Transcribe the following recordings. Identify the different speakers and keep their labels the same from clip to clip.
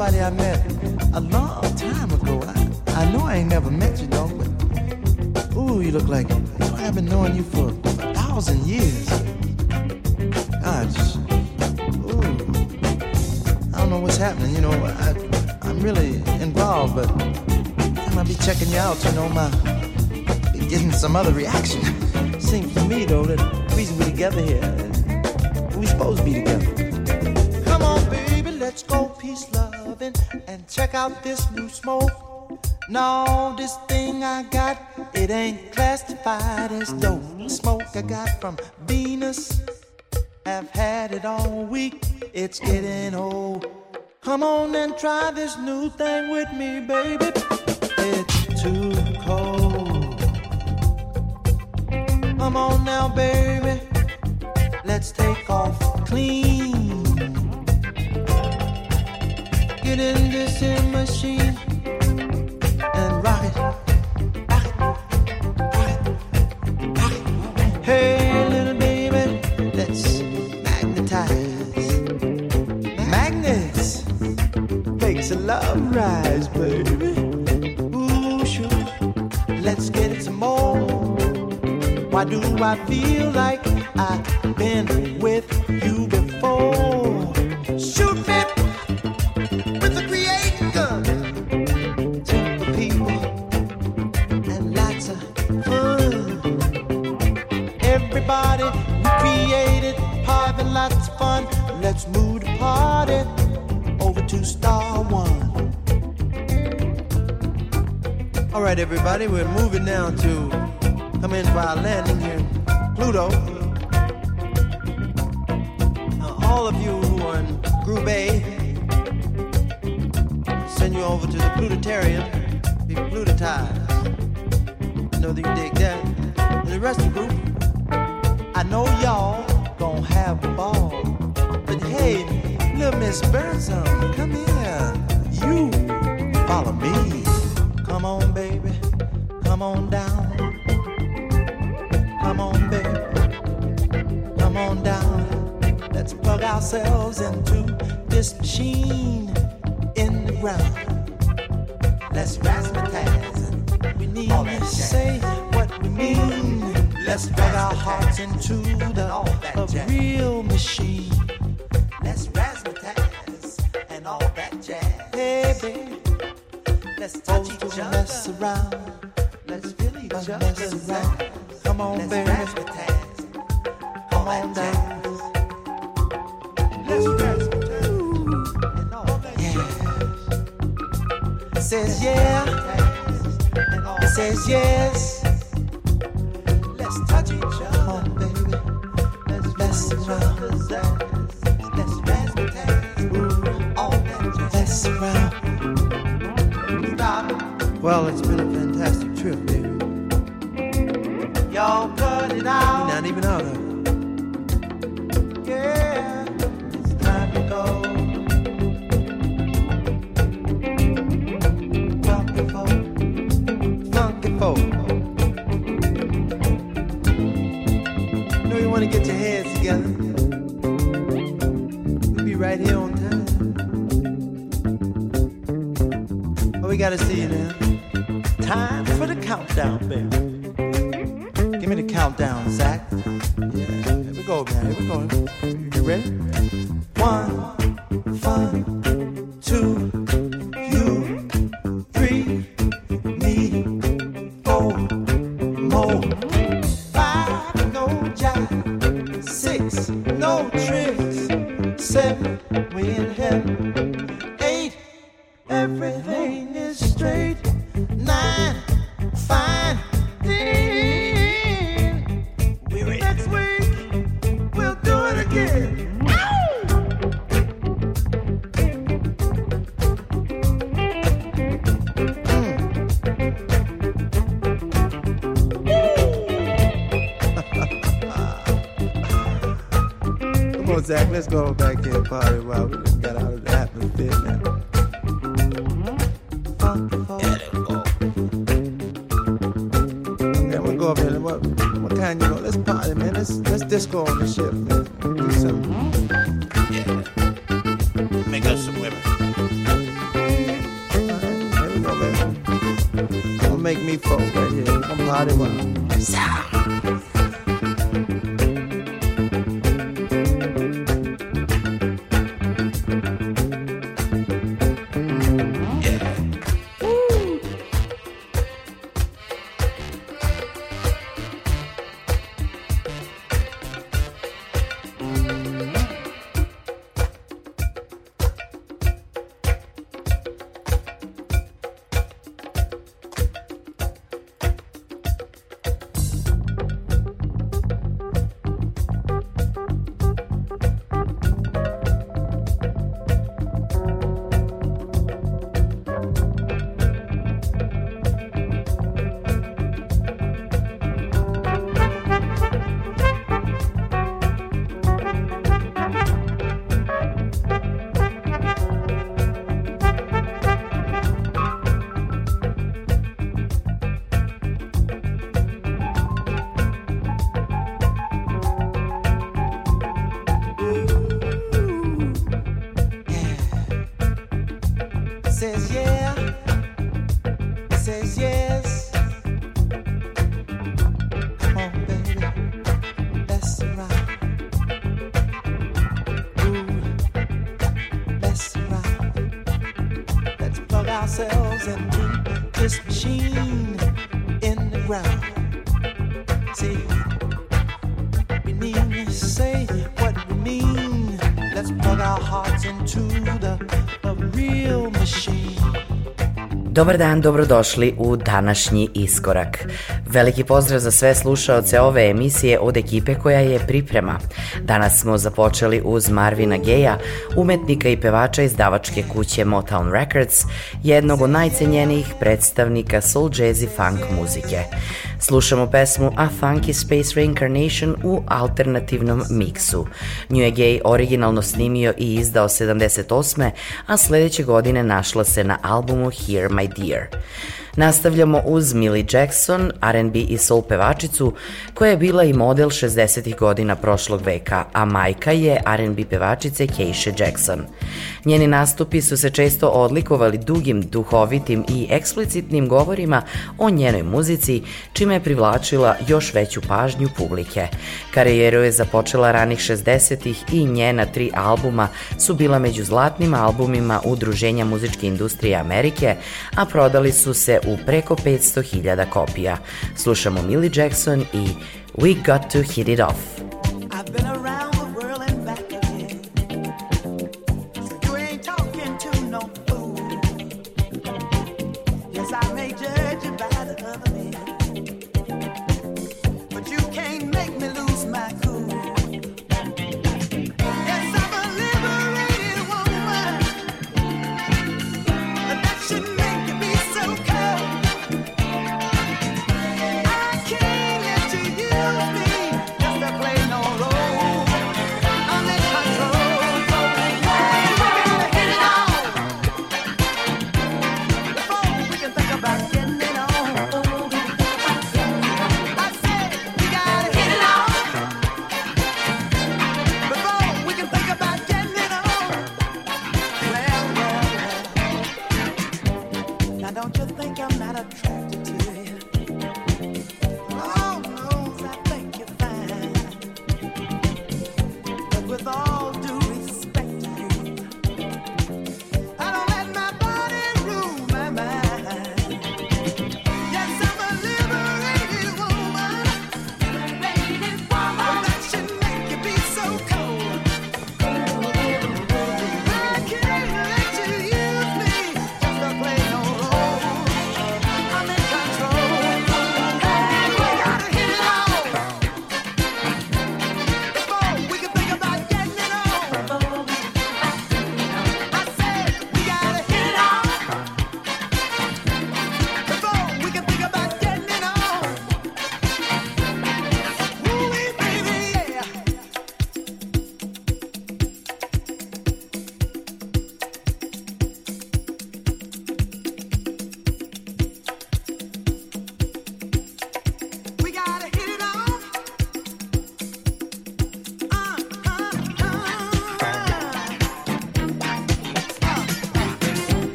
Speaker 1: somebody I met a long time ago. I, I know I ain't never met you, though, but ooh, you look like you know, I've been knowing you for a thousand years. Gosh, ooh, I don't know what's happening. You know, I, I'm really involved, but I might be checking you out. You know, my be getting some other reaction. makes a love rise, baby. Ooh, sure. Let's get it some more. Why do I feel like I've been with you right, everybody, we're moving now to come in our landing here Pluto. Now, all of you who are in Group A, send you over to the Plutotarium, be plutotized. I know that you dig that. And the rest of the group, I know y'all gonna have a ball. But hey, little Miss Birdsong, come here. You follow me. Come on, baby. Come on down. Come on, baby. Come on down. Let's plug ourselves into this machine in the ground. Let's razzmatazz. We need to say what we mean. Let's plug our hearts into the a real machine. Let's razzmatazz and all that jazz. Hey, baby. Let's touch each other. Mess around. Let's feel each other's. Come on,
Speaker 2: Let's
Speaker 1: Come on.
Speaker 2: Let's yeah.
Speaker 1: It says yeah. Says yes.
Speaker 2: Let's touch each other.
Speaker 1: Come on, baby.
Speaker 2: Let's bless each. Let's Let's
Speaker 1: Well, it's been a fantastic. Y'all cut it out. Not even out of it. Zach, let's go back and party while we just got out of the atmosphere now. What, what kind you know? Let's party, man. Let's let's disco on the ship, man.
Speaker 3: Dobar dan, dobrodošli u današnji iskorak. Veliki pozdrav za sve slušaoce ove emisije od ekipe koja je priprema. Danas smo započeli uz Marvina Geja, umetnika i pevača izdavačke kuće Motown Records, jednog od najcenjenijih predstavnika soul jazz i funk muzike. Slušamo pesmu A Funky Space Reincarnation u alternativnom miksu. Je Gay originalno snimio i izdao 78. a sledeće godine našla se na albumu Here My Dear. Nastavljamo uz Millie Jackson, R&B i soul pevačicu, koja je bila i model 60. godina prošlog veka, a majka je R&B pevačice Keisha Jackson. Njeni nastupi su se često odlikovali dugim, duhovitim i eksplicitnim govorima o njenoj muzici, čime je privlačila još veću pažnju publike. Karijeru je započela ranih 60-ih i njena tri albuma su bila među zlatnim albumima Udruženja muzičke industrije Amerike, a prodali su se u preko 500.000 kopija. Slušamo Millie Jackson i We Got to Hit It Off.
Speaker 2: I've been around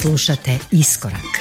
Speaker 2: Slušate Iskorak.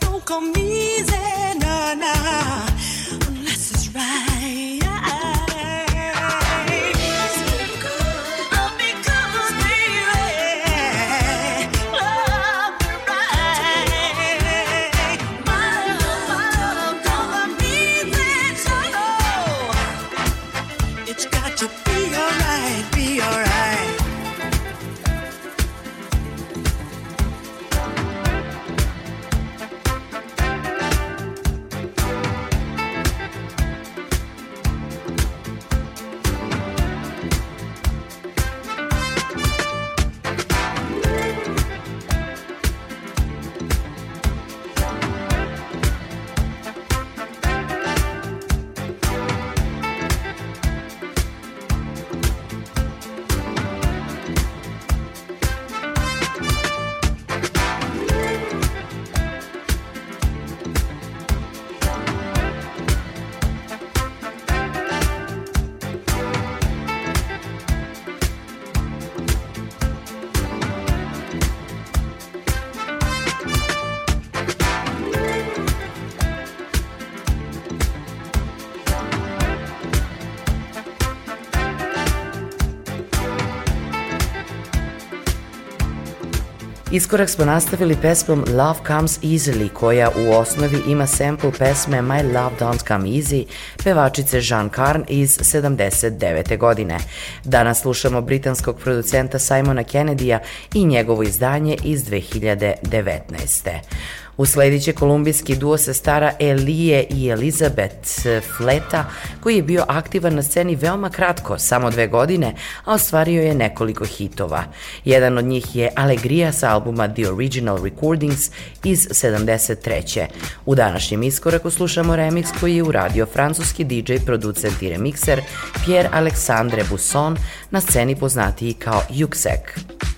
Speaker 2: don't come easy, nah, nah, unless it's
Speaker 4: right. Iskorak
Speaker 5: smo nastavili pesmom Love Comes Easily, koja u osnovi ima sample pesme My Love Don't Come Easy, pevačice Jean Carn iz 79. godine. Danas slušamo britanskog producenta Simona Kennedyja i njegovo izdanje iz 2019. Usledit će kolumbijski duo sestara Elije i Elizabeth Fleta, koji je bio aktivan na sceni veoma kratko, samo dve godine, a ostvario je nekoliko hitova. Jedan od njih je Alegria sa albuma The Original Recordings iz 73. U današnjem iskoraku slušamo remix koji je uradio francuski DJ, producent i remixer Pierre Alexandre Busson na sceni poznatiji kao Yuxek.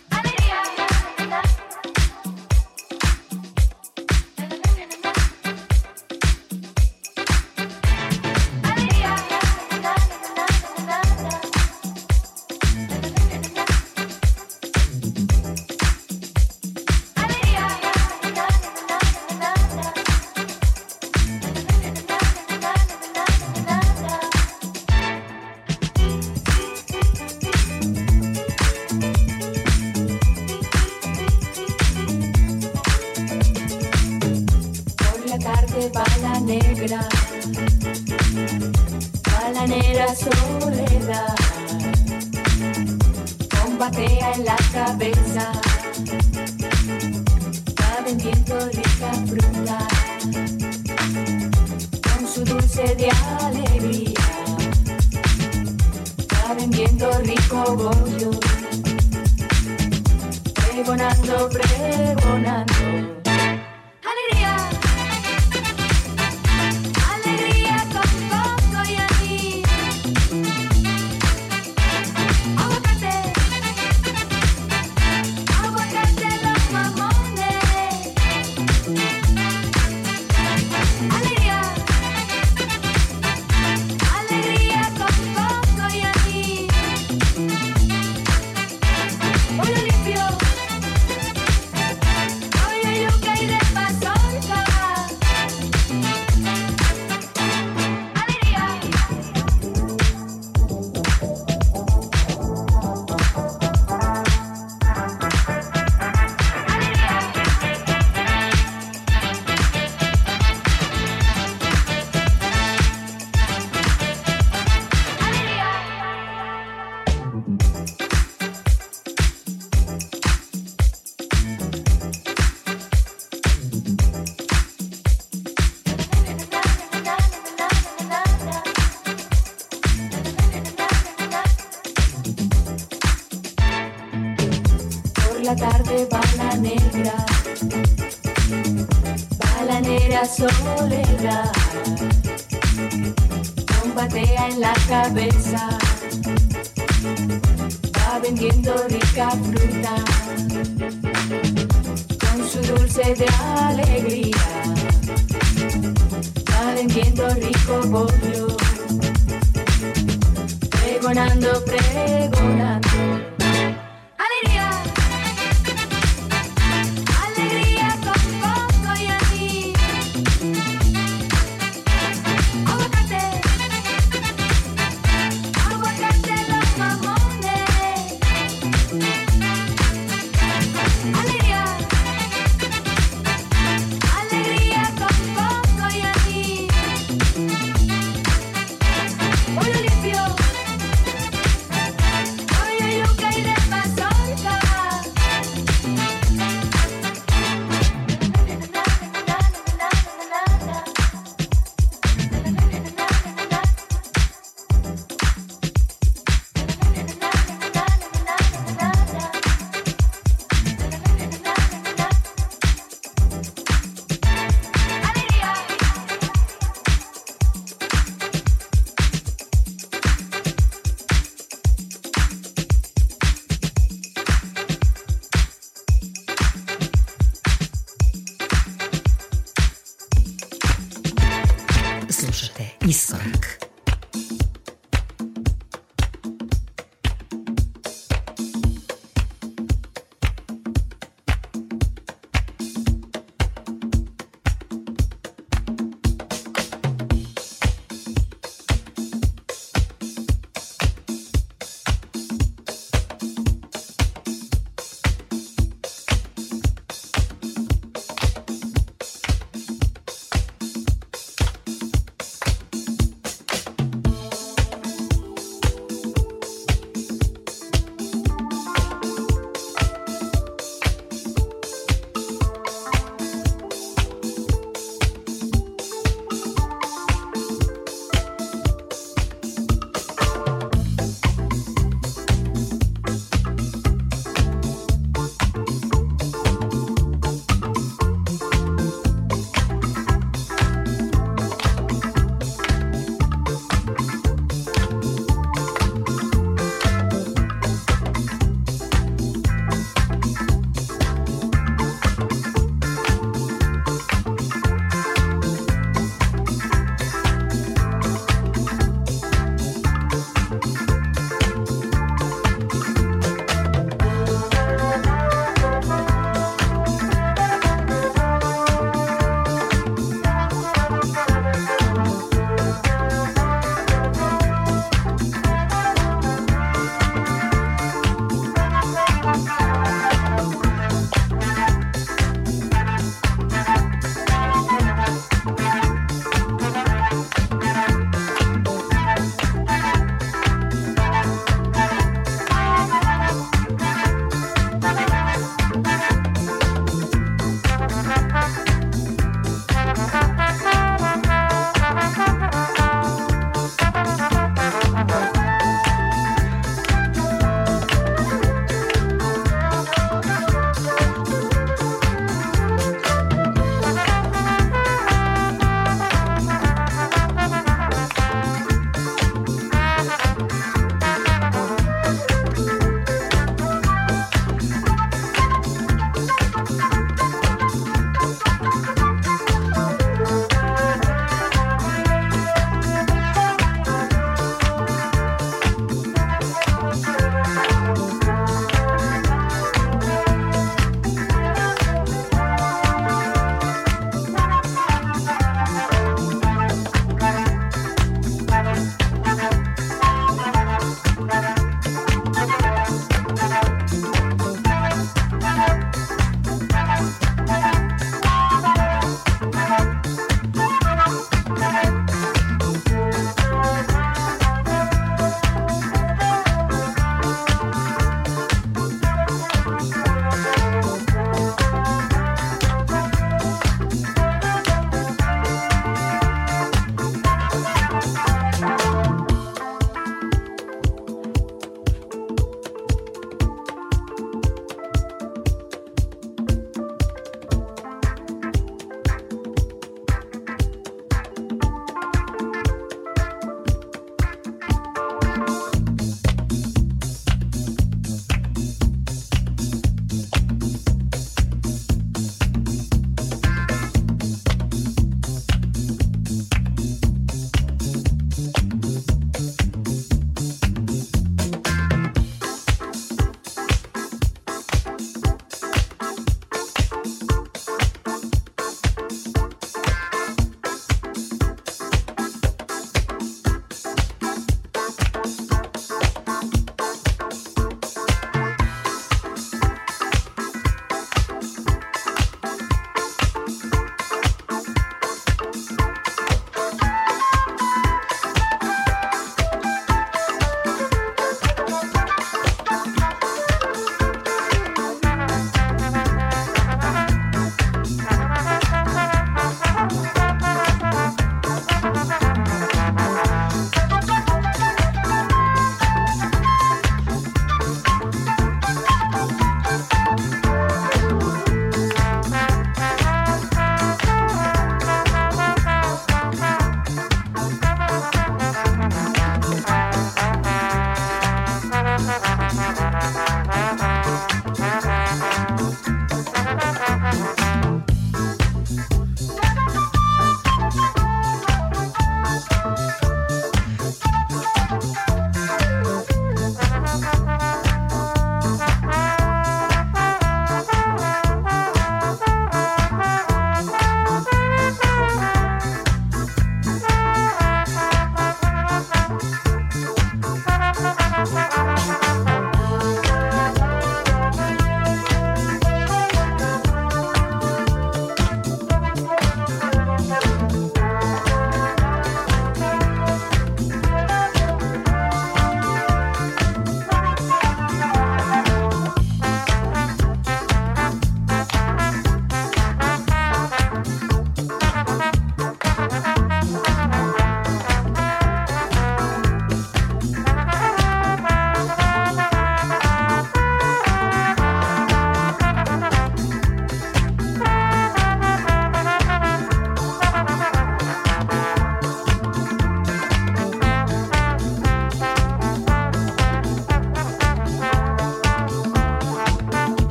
Speaker 4: como
Speaker 5: yo. mesa, va vendiendo rica fruta, con su dulce de alegría, va vendiendo rico bollo, pregonando, pregonando.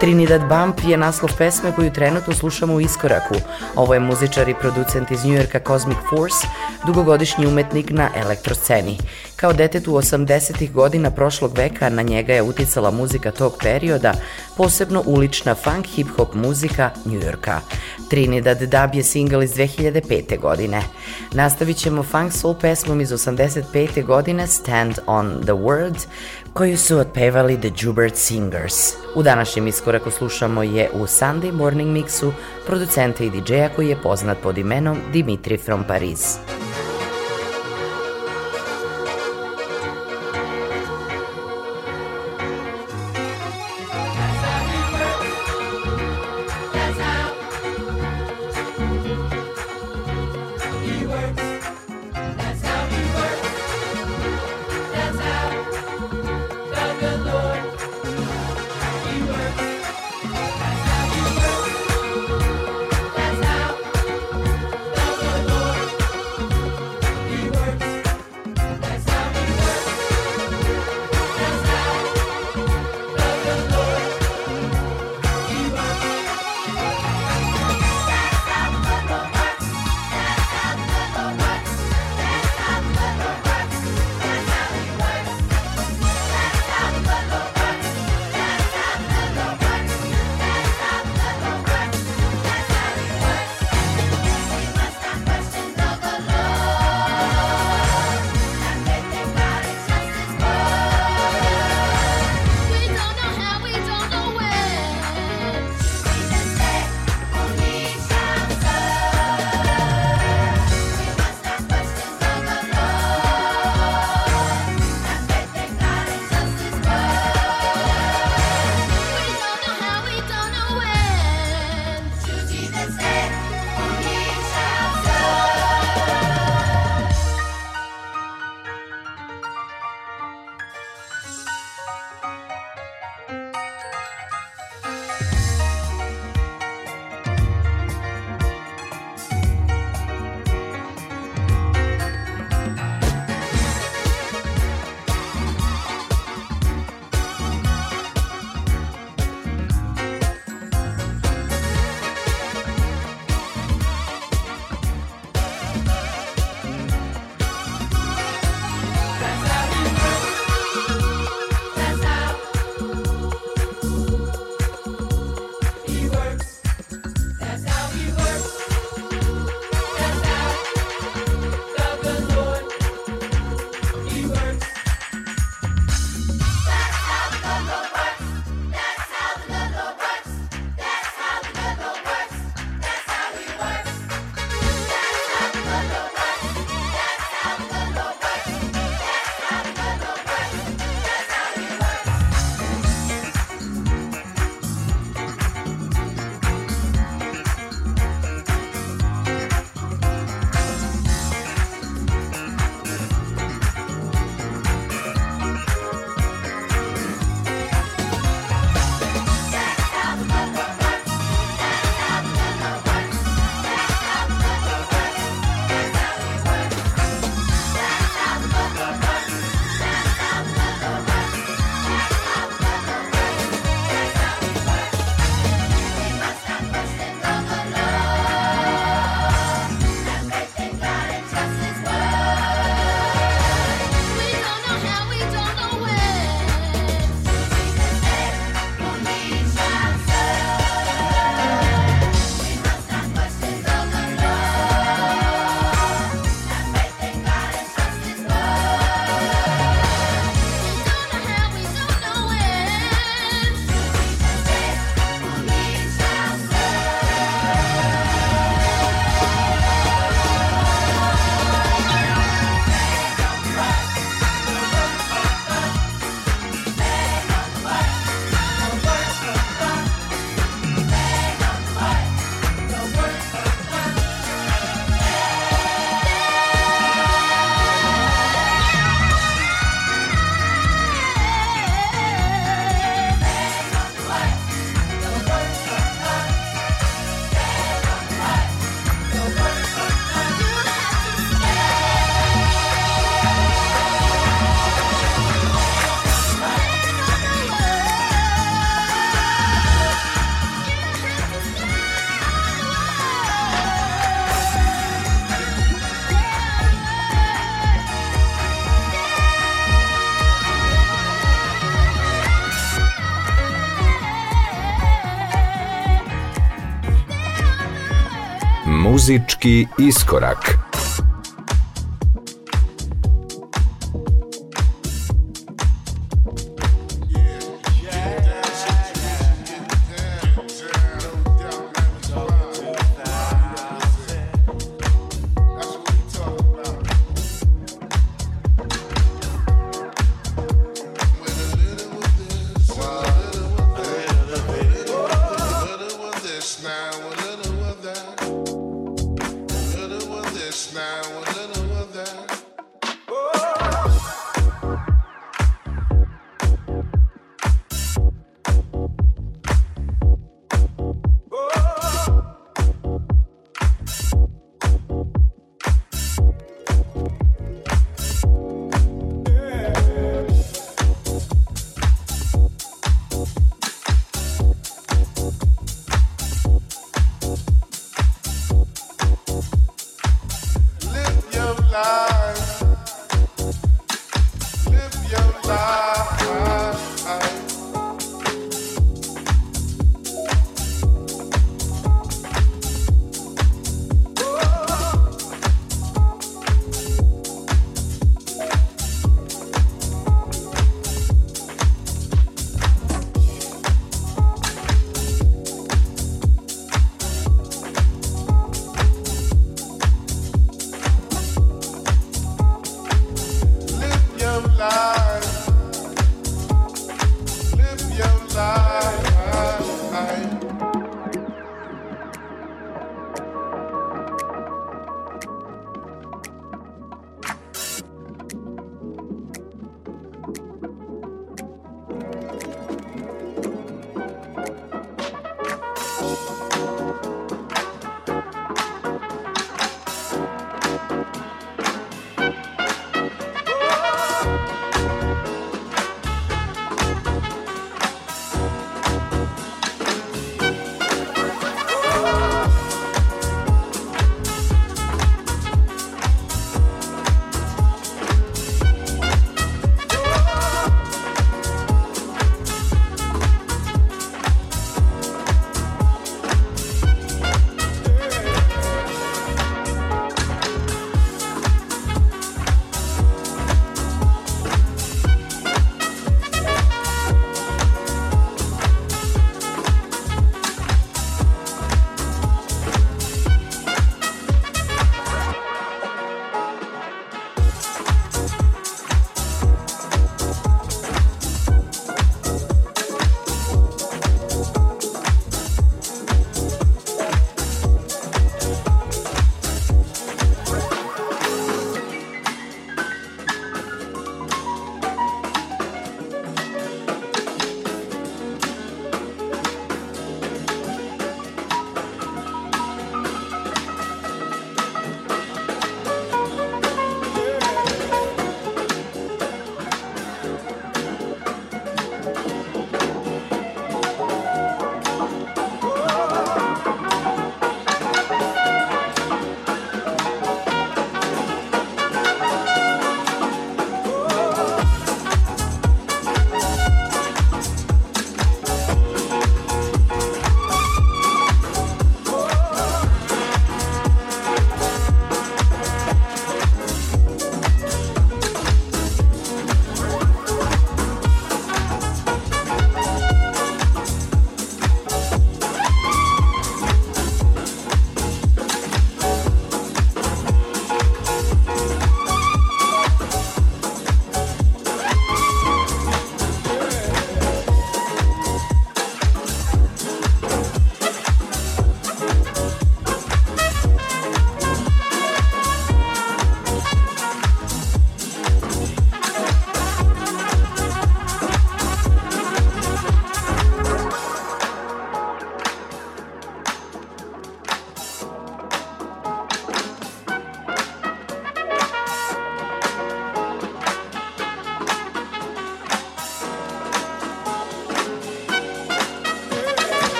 Speaker 3: Trinidad Bump je naslov pesme koju trenutno slušamo u iskoraku. Ovo je muzičar i producent iz Njujorka Cosmic Force, dugogodišnji umetnik na elektrosceni. Kao detetu 80. godina prošlog veka na njega je uticala muzika tog perioda, posebno ulična funk hip-hop muzika Njujorka. Trinidad Dub je single iz 2005. godine. Nastavit ćemo funk soul pesmom iz 85. godine Stand on the Word, koju su otpevali The Jubert Singers. U današnjem iskoraku slušamo je u Sunday Morning Mixu producenta i DJ-a koji je poznat pod imenom Dimitri from Paris.
Speaker 6: muzyczki i skorak.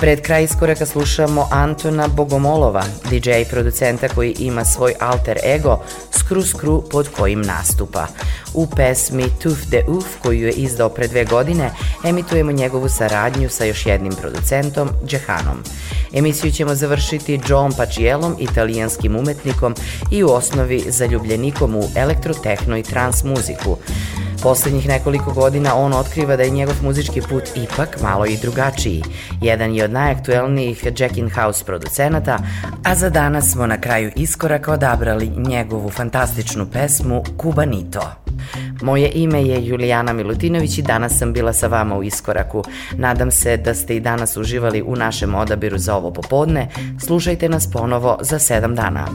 Speaker 3: Pred kraj iskoraka slušamo Antona Bogomolova, DJ producenta koji ima svoj alter ego Skru Skru pod kojim nastupa. U pesmi Tuf de Uf koju je izdao pre dve godine emitujemo njegovu saradnju sa još jednim producentom, Džehanom. Emisiju ćemo završiti John Pacielom, italijanskim umetnikom i u osnovi zaljubljenikom u elektrotehno i trans muziku. Poslednjih nekoliko godina on otkriva da je njegov muzički put ipak malo i drugačiji. Jedan je od najaktuelnijih Jack in House producenata, a za danas smo na kraju iskoraka odabrali njegovu fantastičnu pesmu Kubanito. Moje ime je Julijana Milutinović i danas sam bila sa vama u Iskoraku. Nadam se da ste i danas uživali u našem odabiru za ovo popodne. Slušajte nas ponovo za sedam dana.